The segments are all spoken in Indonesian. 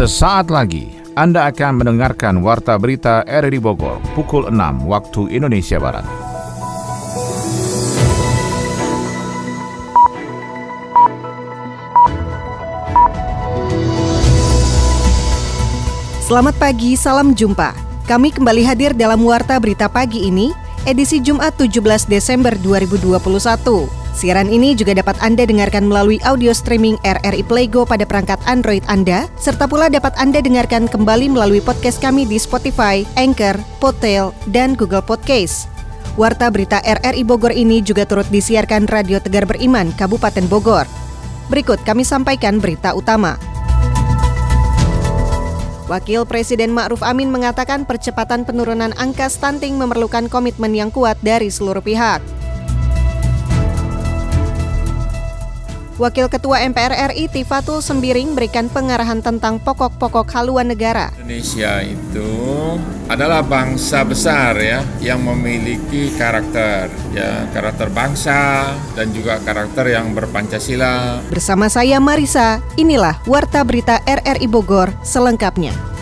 Sesaat lagi Anda akan mendengarkan Warta Berita RRI Bogor pukul 6 waktu Indonesia Barat. Selamat pagi, salam jumpa. Kami kembali hadir dalam Warta Berita Pagi ini, edisi Jumat 17 Desember 2021. Siaran ini juga dapat Anda dengarkan melalui audio streaming RRI Playgo pada perangkat Android Anda, serta pula dapat Anda dengarkan kembali melalui podcast kami di Spotify, Anchor, Podtail, dan Google Podcast. Warta berita RRI Bogor ini juga turut disiarkan Radio Tegar Beriman, Kabupaten Bogor. Berikut kami sampaikan berita utama. Wakil Presiden Ma'ruf Amin mengatakan percepatan penurunan angka stunting memerlukan komitmen yang kuat dari seluruh pihak. Wakil Ketua MPR RI Tifatul Sembiring berikan pengarahan tentang pokok-pokok haluan negara. Indonesia itu adalah bangsa besar ya yang memiliki karakter ya karakter bangsa dan juga karakter yang berpancasila. Bersama saya Marisa, inilah Warta Berita RRI Bogor selengkapnya.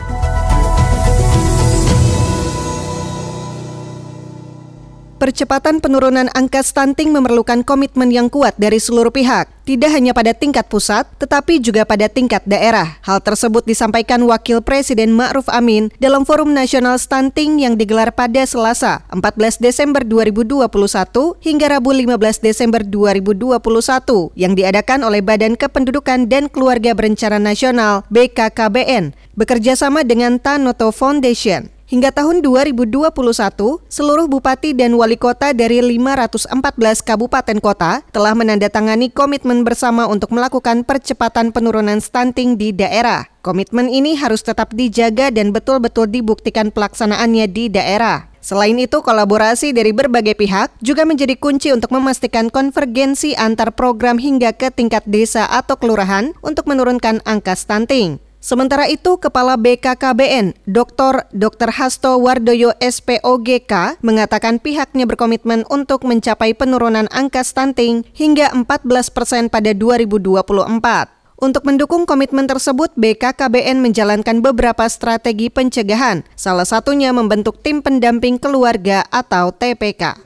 Percepatan penurunan angka stunting memerlukan komitmen yang kuat dari seluruh pihak, tidak hanya pada tingkat pusat, tetapi juga pada tingkat daerah. Hal tersebut disampaikan Wakil Presiden Ma'ruf Amin dalam Forum Nasional Stunting yang digelar pada Selasa, 14 Desember 2021 hingga Rabu 15 Desember 2021 yang diadakan oleh Badan Kependudukan dan Keluarga Berencana Nasional BKKBN bekerja sama dengan Tanoto Foundation. Hingga tahun 2021, seluruh bupati dan wali kota dari 514 kabupaten kota telah menandatangani komitmen bersama untuk melakukan percepatan penurunan stunting di daerah. Komitmen ini harus tetap dijaga dan betul-betul dibuktikan pelaksanaannya di daerah. Selain itu, kolaborasi dari berbagai pihak juga menjadi kunci untuk memastikan konvergensi antar program hingga ke tingkat desa atau kelurahan untuk menurunkan angka stunting. Sementara itu, Kepala BKKBN, Dr. Dr. Hasto Wardoyo SPOGK, mengatakan pihaknya berkomitmen untuk mencapai penurunan angka stunting hingga 14 persen pada 2024. Untuk mendukung komitmen tersebut, BKKBN menjalankan beberapa strategi pencegahan, salah satunya membentuk tim pendamping keluarga atau TPK.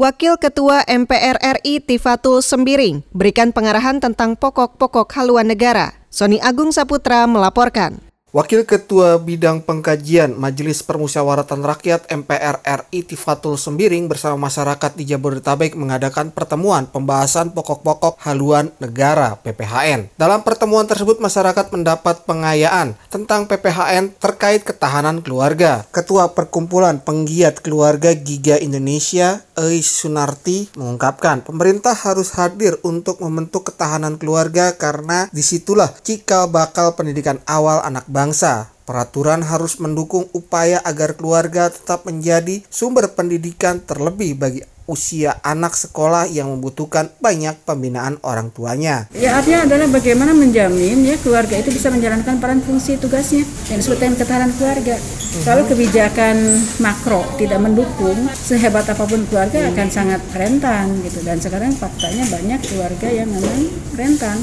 Wakil Ketua MPR RI Tifatul Sembiring berikan pengarahan tentang pokok-pokok haluan negara. Sony Agung Saputra melaporkan. Wakil Ketua Bidang Pengkajian Majelis Permusyawaratan Rakyat MPR RI Tifatul Sembiring bersama masyarakat di Jabodetabek mengadakan pertemuan pembahasan pokok-pokok haluan negara PPHN. Dalam pertemuan tersebut masyarakat mendapat pengayaan tentang PPHN terkait ketahanan keluarga. Ketua Perkumpulan Penggiat Keluarga Giga Indonesia Eis Sunarti mengungkapkan pemerintah harus hadir untuk membentuk ketahanan keluarga karena di situlah cikal bakal pendidikan awal anak bangsa. Peraturan harus mendukung upaya agar keluarga tetap menjadi sumber pendidikan terlebih bagi usia anak sekolah yang membutuhkan banyak pembinaan orang tuanya. Ya artinya adalah bagaimana menjamin ya keluarga itu bisa menjalankan peran fungsi tugasnya yang disebut dengan ketahanan keluarga. Uh-huh. Kalau kebijakan makro tidak mendukung, sehebat apa pun keluarga akan sangat rentan gitu. Dan sekarang faktanya banyak keluarga yang memang rentan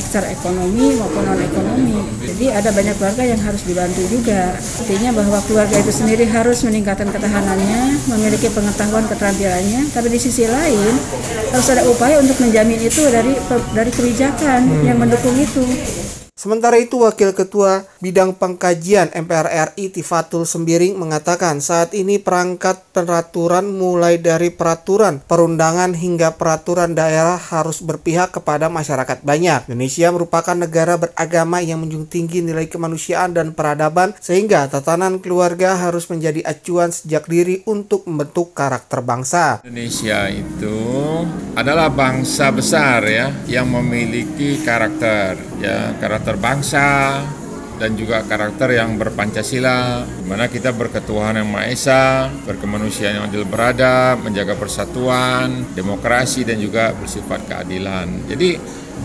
secara ekonomi maupun non ekonomi. Jadi ada banyak keluarga yang harus dibantu juga. Artinya bahwa keluarga itu sendiri harus meningkatkan ketahanannya, memiliki pengetahuan keterampilannya, tapi di sisi lain harus ada upaya untuk menjamin itu dari dari kebijakan yang mendukung itu. Sementara itu, Wakil Ketua Bidang Pengkajian MPR RI Tifatul Sembiring mengatakan saat ini perangkat peraturan mulai dari peraturan perundangan hingga peraturan daerah harus berpihak kepada masyarakat banyak. Indonesia merupakan negara beragama yang menjunjung tinggi nilai kemanusiaan dan peradaban sehingga tatanan keluarga harus menjadi acuan sejak diri untuk membentuk karakter bangsa. Indonesia itu adalah bangsa besar ya yang memiliki karakter ya karakter berbangsa dan juga karakter yang berpancasila di mana kita berketuhanan yang Maha Esa, berkemanusiaan yang adil beradab, menjaga persatuan, demokrasi dan juga bersifat keadilan. Jadi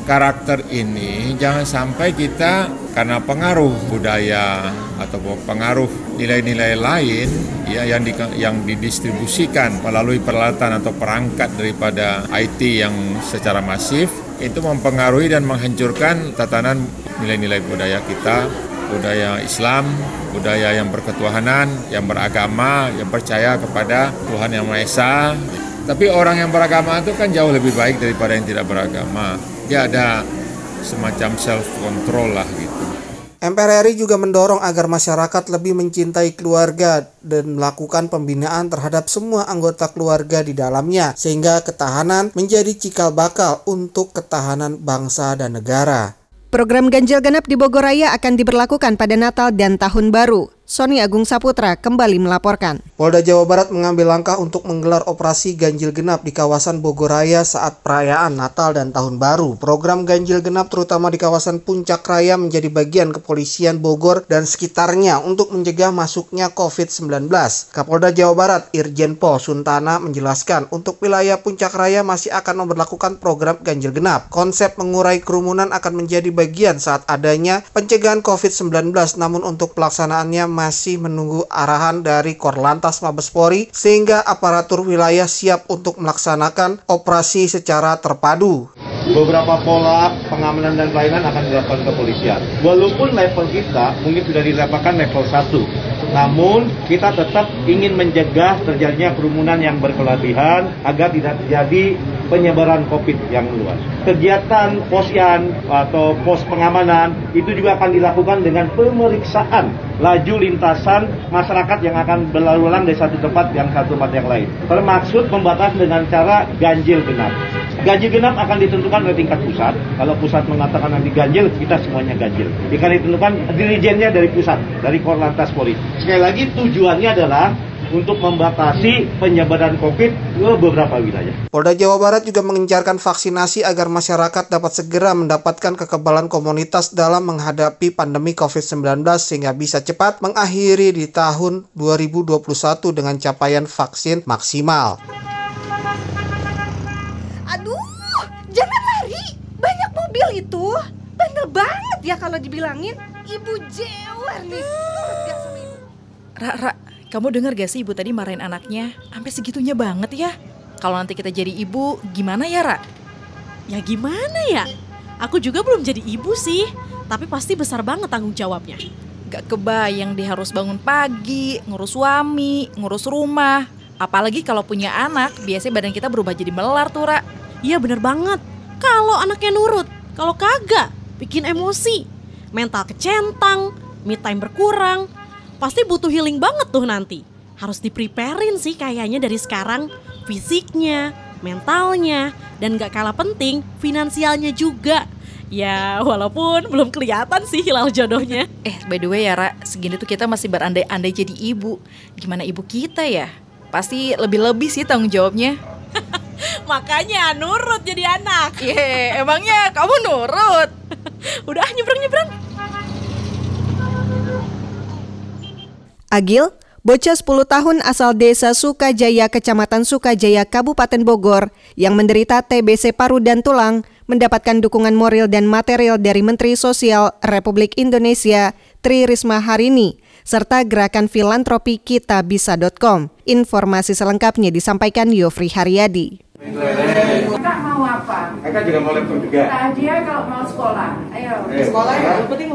karakter ini jangan sampai kita karena pengaruh budaya atau pengaruh nilai-nilai lain ya yang di, yang didistribusikan melalui peralatan atau perangkat daripada IT yang secara masif itu mempengaruhi dan menghancurkan tatanan nilai-nilai budaya kita, budaya Islam, budaya yang berketuhanan, yang beragama, yang percaya kepada Tuhan Yang Maha Esa. Tapi orang yang beragama itu kan jauh lebih baik daripada yang tidak beragama. Dia ada semacam self control lah gitu. MPR RI juga mendorong agar masyarakat lebih mencintai keluarga dan melakukan pembinaan terhadap semua anggota keluarga di dalamnya sehingga ketahanan menjadi cikal bakal untuk ketahanan bangsa dan negara. Program ganjil genap di Bogor Raya akan diberlakukan pada Natal dan Tahun Baru. Sony Agung Saputra kembali melaporkan. Polda Jawa Barat mengambil langkah untuk menggelar operasi ganjil genap di kawasan Bogor Raya saat perayaan Natal dan Tahun Baru. Program ganjil genap terutama di kawasan Puncak Raya menjadi bagian kepolisian Bogor dan sekitarnya untuk mencegah masuknya COVID-19. Kapolda Jawa Barat Irjen Pol Suntana menjelaskan untuk wilayah Puncak Raya masih akan memperlakukan program ganjil genap. Konsep mengurai kerumunan akan menjadi bagian saat adanya pencegahan COVID-19 namun untuk pelaksanaannya masih menunggu arahan dari Korlantas Mabespori sehingga aparatur wilayah siap untuk melaksanakan operasi secara terpadu. Beberapa pola pengamanan dan pelayanan akan dilakukan kepolisian. Walaupun level kita mungkin sudah dilevelkan level 1, namun kita tetap ingin mencegah terjadinya kerumunan yang berkelebihan agar tidak terjadi penyebaran COVID yang luas. Kegiatan posyan atau pos pengamanan itu juga akan dilakukan dengan pemeriksaan laju lintasan masyarakat yang akan berlalu lalang dari satu tempat yang satu tempat yang lain. Termaksud membatasi dengan cara ganjil genap. Ganjil genap akan ditentukan oleh tingkat pusat. Kalau pusat mengatakan nanti ganjil, kita semuanya ganjil. Akan ditentukan dirijennya dari pusat, dari Korlantas Polri. Sekali lagi tujuannya adalah untuk membatasi penyebaran COVID ke beberapa wilayah. Polda Jawa Barat juga mengencarkan vaksinasi agar masyarakat dapat segera mendapatkan kekebalan komunitas dalam menghadapi pandemi COVID-19 sehingga bisa cepat mengakhiri di tahun 2021 dengan capaian vaksin maksimal. Aduh, jangan lari. Banyak mobil itu. Bandel banget ya kalau dibilangin. Ibu jewer nih. Ra, Ra, kamu dengar gak sih ibu tadi marahin anaknya? Sampai segitunya banget ya. Kalau nanti kita jadi ibu, gimana ya, Ra? Ya gimana ya? Aku juga belum jadi ibu sih, tapi pasti besar banget tanggung jawabnya. Gak kebayang dia harus bangun pagi, ngurus suami, ngurus rumah. Apalagi kalau punya anak, biasanya badan kita berubah jadi melar tuh, Ra. Iya bener banget. Kalau anaknya nurut, kalau kagak, bikin emosi. Mental kecentang, me time berkurang. Pasti butuh healing banget tuh nanti. Harus dipreparein sih kayaknya dari sekarang. Fisiknya, mentalnya, dan gak kalah penting, finansialnya juga. Ya, walaupun belum kelihatan sih hilal jodohnya. Eh, by the way ya, Ra, segini tuh kita masih berandai-andai jadi ibu. Gimana ibu kita ya? Pasti lebih-lebih sih tanggung jawabnya. Makanya nurut jadi anak. Ye, emangnya kamu nurut? Udah nyebrang-nyebrang. Agil, bocah 10 tahun asal desa Sukajaya, Kecamatan Sukajaya, Kabupaten Bogor, yang menderita TBC paru dan tulang, mendapatkan dukungan moral dan material dari Menteri Sosial Republik Indonesia, Tri Risma Harini, serta gerakan filantropi kitabisa.com. Informasi selengkapnya disampaikan Yofri Haryadi. Kak mau apa? Kakak juga mau laptop juga. Dia kalau mau sekolah. Ayo. Ayo. Sekolah ya. Penting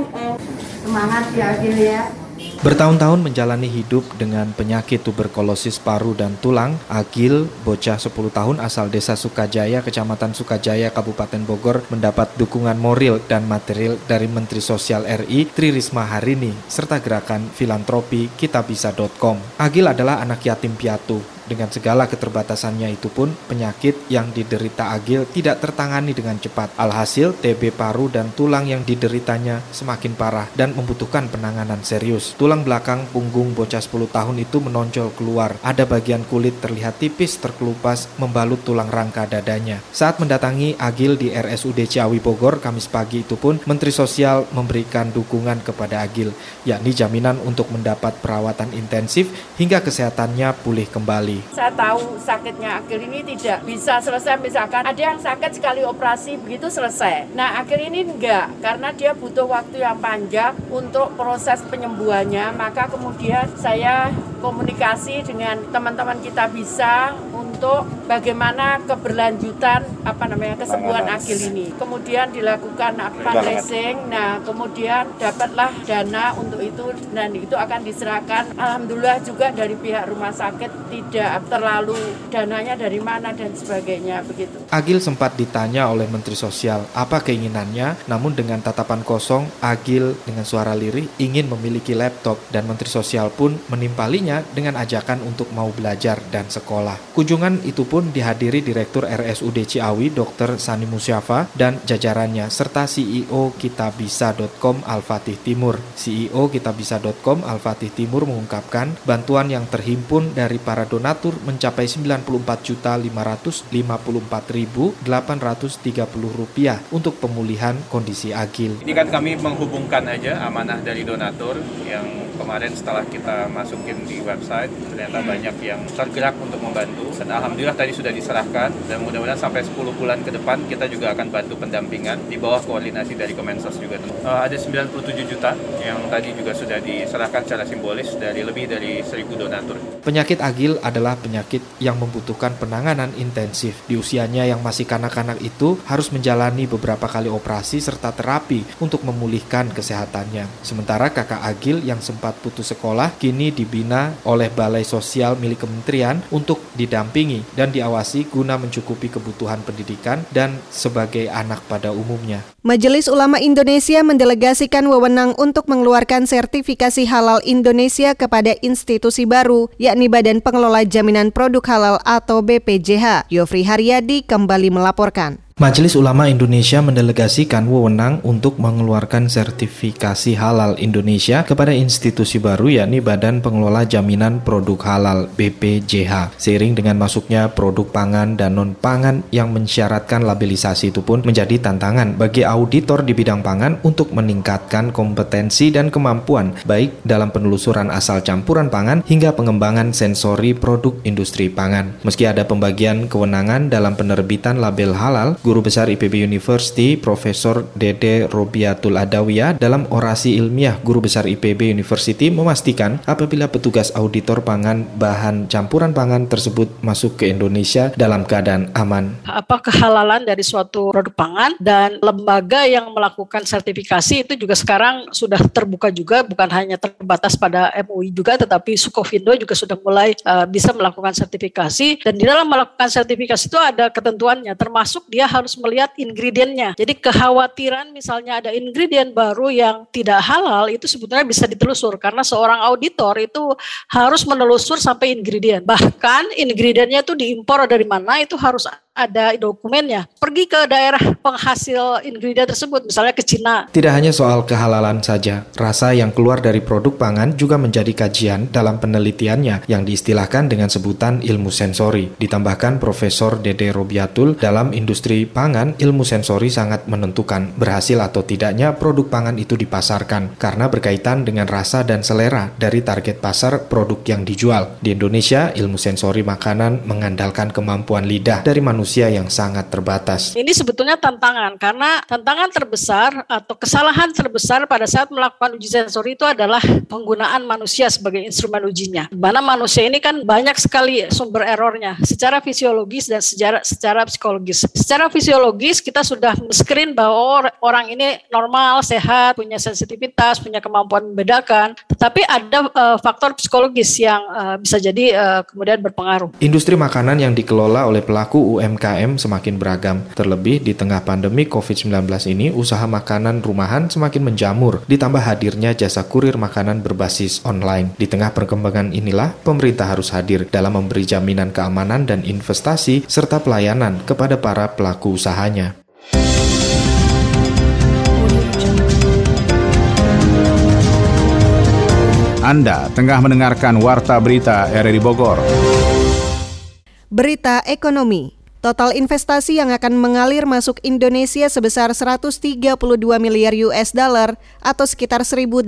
semangat ya Adil ya. Bertahun-tahun menjalani hidup dengan penyakit tuberkulosis paru dan tulang, Agil, bocah 10 tahun asal desa Sukajaya, kecamatan Sukajaya, Kabupaten Bogor, mendapat dukungan moral dan material dari Menteri Sosial RI, Tri Risma Harini, serta gerakan filantropi kitabisa.com. Agil adalah anak yatim piatu. Dengan segala keterbatasannya itu pun, penyakit yang diderita Agil tidak tertangani dengan cepat. Alhasil, TB paru dan tulang yang dideritanya semakin parah dan membutuhkan penanganan serius. Tulang belakang punggung bocah 10 tahun itu menonjol keluar. Ada bagian kulit terlihat tipis terkelupas membalut tulang rangka dadanya. Saat mendatangi Agil di RSUD Ciawi Bogor Kamis pagi itu pun, Menteri Sosial memberikan dukungan kepada Agil, yakni jaminan untuk mendapat perawatan intensif hingga kesehatannya pulih kembali. Saya tahu sakitnya Akil ini tidak bisa selesai misalkan ada yang sakit sekali operasi begitu selesai. Nah Akil ini enggak karena dia butuh waktu yang panjang untuk proses penyembuhannya. Maka kemudian saya komunikasi dengan teman-teman kita bisa untuk untuk bagaimana keberlanjutan apa namanya kesembuhan Agil ini. Kemudian dilakukan fundraising, nah kemudian dapatlah dana untuk itu dan itu akan diserahkan. Alhamdulillah juga dari pihak rumah sakit tidak terlalu dananya dari mana dan sebagainya begitu. Agil sempat ditanya oleh Menteri Sosial apa keinginannya, namun dengan tatapan kosong, Agil dengan suara lirih ingin memiliki laptop dan Menteri Sosial pun menimpalinya dengan ajakan untuk mau belajar dan sekolah. Kunjungan itu pun dihadiri Direktur RSUD Ciawi Dr. Sani Musyafa dan jajarannya serta CEO kitabisa.com Al-Fatih Timur. CEO kitabisa.com Al-Fatih Timur mengungkapkan bantuan yang terhimpun dari para donatur mencapai 94.554.830 rupiah untuk pemulihan kondisi Agil. Ini kan kami menghubungkan aja amanah dari donatur yang kemarin setelah kita masukin website ternyata banyak yang tergerak untuk membantu dan alhamdulillah tadi sudah diserahkan dan mudah-mudahan sampai 10 bulan ke depan kita juga akan bantu pendampingan di bawah koordinasi dari Kemensos juga. Uh, ada 97 juta yang tadi juga sudah diserahkan secara simbolis dari lebih dari 1000 donatur. Penyakit Agil adalah penyakit yang membutuhkan penanganan intensif. Di usianya yang masih kanak-kanak itu harus menjalani beberapa kali operasi serta terapi untuk memulihkan kesehatannya. Sementara kakak Agil yang sempat putus sekolah kini dibina oleh Balai Sosial milik kementerian untuk didampingi dan diawasi guna mencukupi kebutuhan pendidikan dan sebagai anak pada umumnya. Majelis Ulama Indonesia mendelegasikan wewenang untuk mengeluarkan sertifikasi halal Indonesia kepada institusi baru, yakni Badan Pengelola Jaminan Produk Halal atau BPJH. Yofri Haryadi kembali melaporkan. Majelis Ulama Indonesia mendelegasikan wewenang untuk mengeluarkan sertifikasi halal Indonesia kepada institusi baru yakni Badan Pengelola Jaminan Produk Halal BPJH. Seiring dengan masuknya produk pangan dan non-pangan yang mensyaratkan labelisasi itu pun menjadi tantangan bagi auditor di bidang pangan untuk meningkatkan kompetensi dan kemampuan baik dalam penelusuran asal campuran pangan hingga pengembangan sensori produk industri pangan. Meski ada pembagian kewenangan dalam penerbitan label halal, Guru Besar IPB University, Profesor Dede Robiatul Adawiyah dalam orasi ilmiah Guru Besar IPB University memastikan apabila petugas auditor pangan bahan campuran pangan tersebut masuk ke Indonesia dalam keadaan aman. Apa kehalalan dari suatu produk pangan dan lembaga yang melakukan sertifikasi itu juga sekarang sudah terbuka juga bukan hanya terbatas pada MUI juga tetapi Sukovindo juga sudah mulai uh, bisa melakukan sertifikasi dan di dalam melakukan sertifikasi itu ada ketentuannya termasuk dia harus melihat ingredientnya. Jadi kekhawatiran misalnya ada ingredient baru yang tidak halal itu sebetulnya bisa ditelusur karena seorang auditor itu harus menelusur sampai ingredient. Bahkan ingredientnya itu diimpor dari mana itu harus ada dokumennya. Pergi ke daerah penghasil ingredient tersebut, misalnya ke Cina. Tidak hanya soal kehalalan saja, rasa yang keluar dari produk pangan juga menjadi kajian dalam penelitiannya yang diistilahkan dengan sebutan ilmu sensori. Ditambahkan Profesor Dede Robiatul dalam industri pangan, ilmu sensori sangat menentukan berhasil atau tidaknya produk pangan itu dipasarkan karena berkaitan dengan rasa dan selera dari target pasar produk yang dijual. Di Indonesia, ilmu sensori makanan mengandalkan kemampuan lidah dari manusia manusia yang sangat terbatas. Ini sebetulnya tantangan karena tantangan terbesar atau kesalahan terbesar pada saat melakukan uji sensori itu adalah penggunaan manusia sebagai instrumen ujinya. Mana manusia ini kan banyak sekali sumber errornya secara fisiologis dan secara secara psikologis. Secara fisiologis kita sudah screen bahwa orang ini normal, sehat, punya sensitivitas, punya kemampuan membedakan. Tetapi ada uh, faktor psikologis yang uh, bisa jadi uh, kemudian berpengaruh. Industri makanan yang dikelola oleh pelaku UMKM UMKM semakin beragam. Terlebih di tengah pandemi COVID-19 ini, usaha makanan rumahan semakin menjamur, ditambah hadirnya jasa kurir makanan berbasis online. Di tengah perkembangan inilah, pemerintah harus hadir dalam memberi jaminan keamanan dan investasi serta pelayanan kepada para pelaku usahanya. Anda tengah mendengarkan Warta Berita RRI Bogor. Berita Ekonomi Total investasi yang akan mengalir masuk Indonesia sebesar 132 miliar US dollar atau sekitar 1.890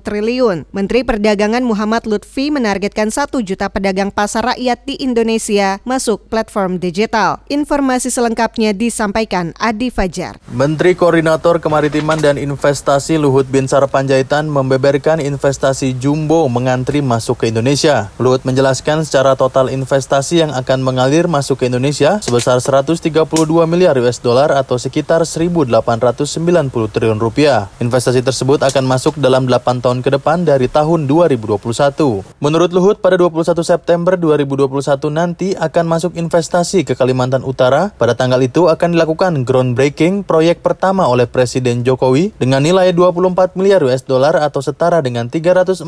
triliun. Menteri Perdagangan Muhammad Lutfi menargetkan 1 juta pedagang pasar rakyat di Indonesia masuk platform digital. Informasi selengkapnya disampaikan Adi Fajar. Menteri Koordinator Kemaritiman dan Investasi Luhut Binsar Panjaitan membeberkan investasi jumbo mengantri masuk ke Indonesia. Luhut menjelaskan secara total investasi yang akan mengalir masuk masuk ke Indonesia sebesar 132 miliar US dollar atau sekitar 1.890 triliun rupiah. Investasi tersebut akan masuk dalam 8 tahun ke depan dari tahun 2021. Menurut Luhut, pada 21 September 2021 nanti akan masuk investasi ke Kalimantan Utara. Pada tanggal itu akan dilakukan groundbreaking proyek pertama oleh Presiden Jokowi dengan nilai 24 miliar US dollar atau setara dengan 343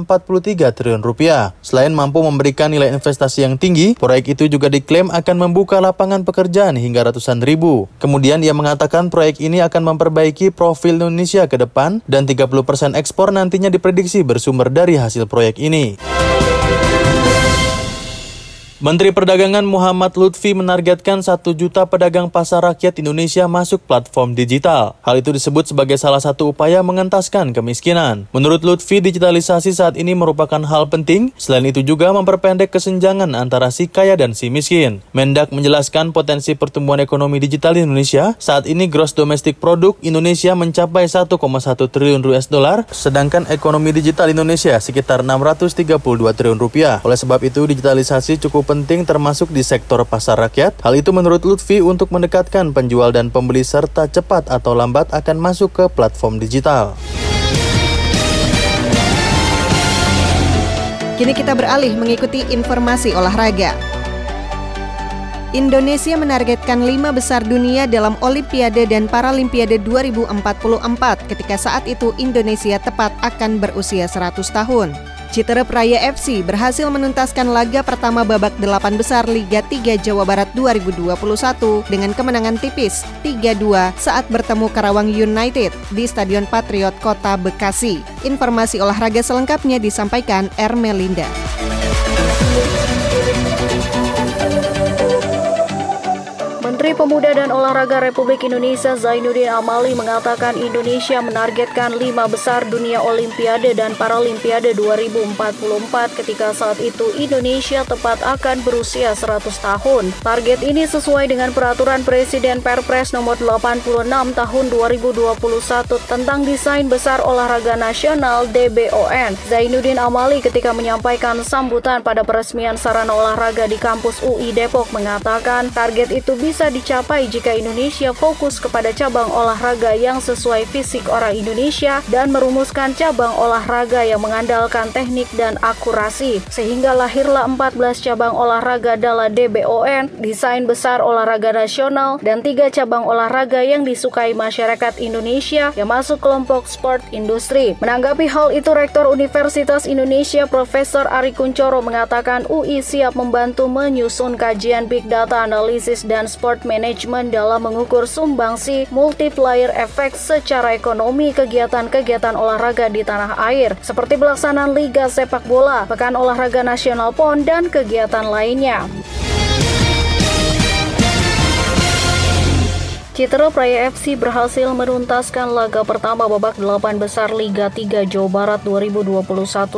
triliun rupiah. Selain mampu memberikan nilai investasi yang tinggi, proyek itu juga diklaim akan membuka lapangan pekerjaan hingga ratusan ribu. Kemudian ia mengatakan proyek ini akan memperbaiki profil Indonesia ke depan dan 30% ekspor nantinya diprediksi bersumber dari hasil proyek ini. Menteri Perdagangan Muhammad Lutfi menargetkan 1 juta pedagang pasar rakyat Indonesia masuk platform digital. Hal itu disebut sebagai salah satu upaya mengentaskan kemiskinan. Menurut Lutfi, digitalisasi saat ini merupakan hal penting. Selain itu juga memperpendek kesenjangan antara si kaya dan si miskin. Mendak menjelaskan potensi pertumbuhan ekonomi digital di Indonesia. Saat ini gross domestic product Indonesia mencapai 1,1 triliun US dollar, sedangkan ekonomi digital Indonesia sekitar 632 triliun rupiah. Oleh sebab itu, digitalisasi cukup penting termasuk di sektor pasar rakyat. Hal itu menurut Lutfi untuk mendekatkan penjual dan pembeli serta cepat atau lambat akan masuk ke platform digital. Kini kita beralih mengikuti informasi olahraga. Indonesia menargetkan lima besar dunia dalam Olimpiade dan Paralimpiade 2044 ketika saat itu Indonesia tepat akan berusia 100 tahun. Citerep Raya FC berhasil menuntaskan laga pertama babak delapan besar Liga 3 Jawa Barat 2021 dengan kemenangan tipis 3-2 saat bertemu Karawang United di Stadion Patriot Kota Bekasi. Informasi olahraga selengkapnya disampaikan Ermelinda. Menteri Pemuda dan Olahraga Republik Indonesia Zainuddin Amali mengatakan Indonesia menargetkan lima besar dunia Olimpiade dan Paralimpiade 2044 ketika saat itu Indonesia tepat akan berusia 100 tahun. Target ini sesuai dengan peraturan Presiden Perpres nomor 86 tahun 2021 tentang desain besar olahraga nasional DBON. Zainuddin Amali ketika menyampaikan sambutan pada peresmian sarana olahraga di kampus UI Depok mengatakan target itu bisa dicapai jika Indonesia fokus kepada cabang olahraga yang sesuai fisik orang Indonesia dan merumuskan cabang olahraga yang mengandalkan teknik dan akurasi. Sehingga lahirlah 14 cabang olahraga dalam DBON, desain besar olahraga nasional, dan tiga cabang olahraga yang disukai masyarakat Indonesia yang masuk kelompok sport industri. Menanggapi hal itu, Rektor Universitas Indonesia Profesor Ari Kuncoro mengatakan UI siap membantu menyusun kajian big data analisis dan sport Management dalam mengukur sumbangsi multiplier efek secara ekonomi kegiatan-kegiatan olahraga di tanah air, seperti pelaksanaan Liga Sepak Bola, Pekan Olahraga Nasional PON, dan kegiatan lainnya. Citra Praya FC berhasil menuntaskan laga pertama babak 8 besar Liga 3 Jawa Barat 2021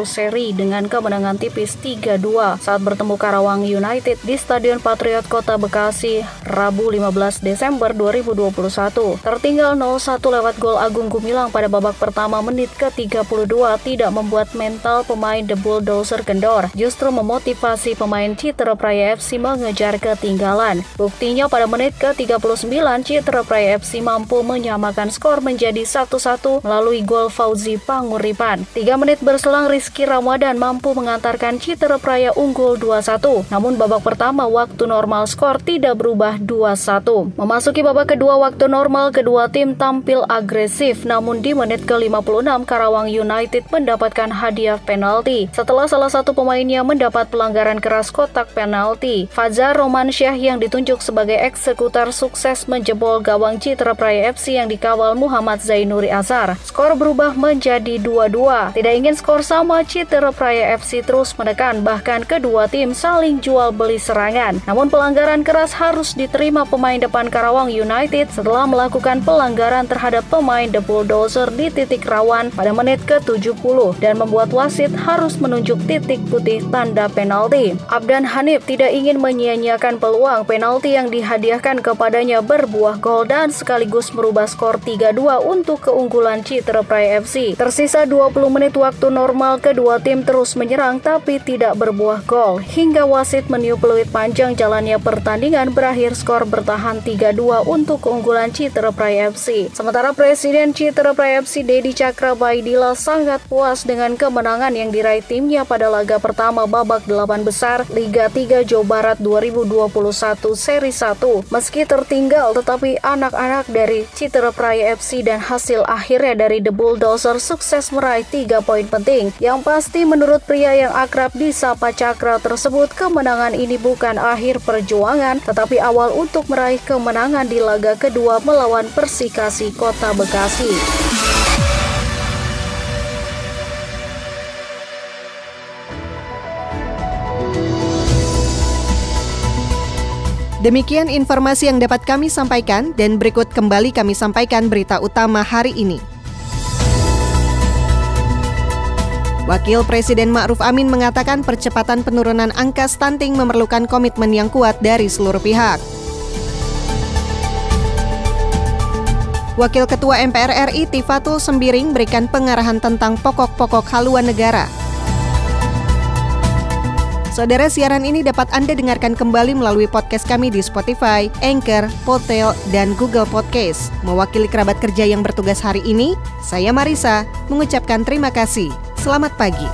seri dengan kemenangan tipis 3-2 saat bertemu Karawang United di Stadion Patriot Kota Bekasi Rabu 15 Desember 2021. Tertinggal 0-1 lewat gol Agung Gumilang pada babak pertama menit ke-32 tidak membuat mental pemain The Bulldozer kendor, justru memotivasi pemain Citra Praya FC mengejar ketinggalan. Buktinya pada menit ke-39 Citra Citra Praya FC mampu menyamakan skor menjadi 1-1 melalui gol Fauzi Panguripan. Tiga menit berselang Rizky Ramadan mampu mengantarkan Citra Praya unggul 2-1. Namun babak pertama waktu normal skor tidak berubah 2-1. Memasuki babak kedua waktu normal kedua tim tampil agresif namun di menit ke-56 Karawang United mendapatkan hadiah penalti setelah salah satu pemainnya mendapat pelanggaran keras kotak penalti. Fajar Romansyah yang ditunjuk sebagai eksekutor sukses menjebol gol gawang Citra Praya FC yang dikawal Muhammad Zainuri Azhar. Skor berubah menjadi 2-2. Tidak ingin skor sama, Citra Praya FC terus menekan bahkan kedua tim saling jual beli serangan. Namun pelanggaran keras harus diterima pemain depan Karawang United setelah melakukan pelanggaran terhadap pemain The Bulldozer di titik rawan pada menit ke-70 dan membuat wasit harus menunjuk titik putih tanda penalti. Abdan Hanif tidak ingin menyia-nyiakan peluang penalti yang dihadiahkan kepadanya berbuah gol dan sekaligus merubah skor 3-2 untuk keunggulan Citra Praya FC. Tersisa 20 menit waktu normal kedua tim terus menyerang tapi tidak berbuah gol hingga wasit meniup peluit panjang jalannya pertandingan berakhir skor bertahan 3-2 untuk keunggulan Citra Praya FC. Sementara Presiden Citra Praya FC Dedi Cakra Baidila sangat puas dengan kemenangan yang diraih timnya pada laga pertama babak 8 besar Liga 3 Jawa Barat 2021 seri 1. Meski tertinggal tetapi anak-anak dari Citra Praya FC dan hasil akhirnya dari The Bulldozer sukses meraih 3 poin penting. Yang pasti menurut pria yang akrab disapa Cakra tersebut kemenangan ini bukan akhir perjuangan tetapi awal untuk meraih kemenangan di laga kedua melawan Persikasi Kota Bekasi. Demikian informasi yang dapat kami sampaikan dan berikut kembali kami sampaikan berita utama hari ini. Wakil Presiden Ma'ruf Amin mengatakan percepatan penurunan angka stunting memerlukan komitmen yang kuat dari seluruh pihak. Wakil Ketua MPR RI Tifatul Sembiring berikan pengarahan tentang pokok-pokok haluan negara. Saudara siaran ini dapat Anda dengarkan kembali melalui podcast kami di Spotify, Anchor, Potel, dan Google Podcast. Mewakili kerabat kerja yang bertugas hari ini, saya Marisa mengucapkan terima kasih. Selamat pagi.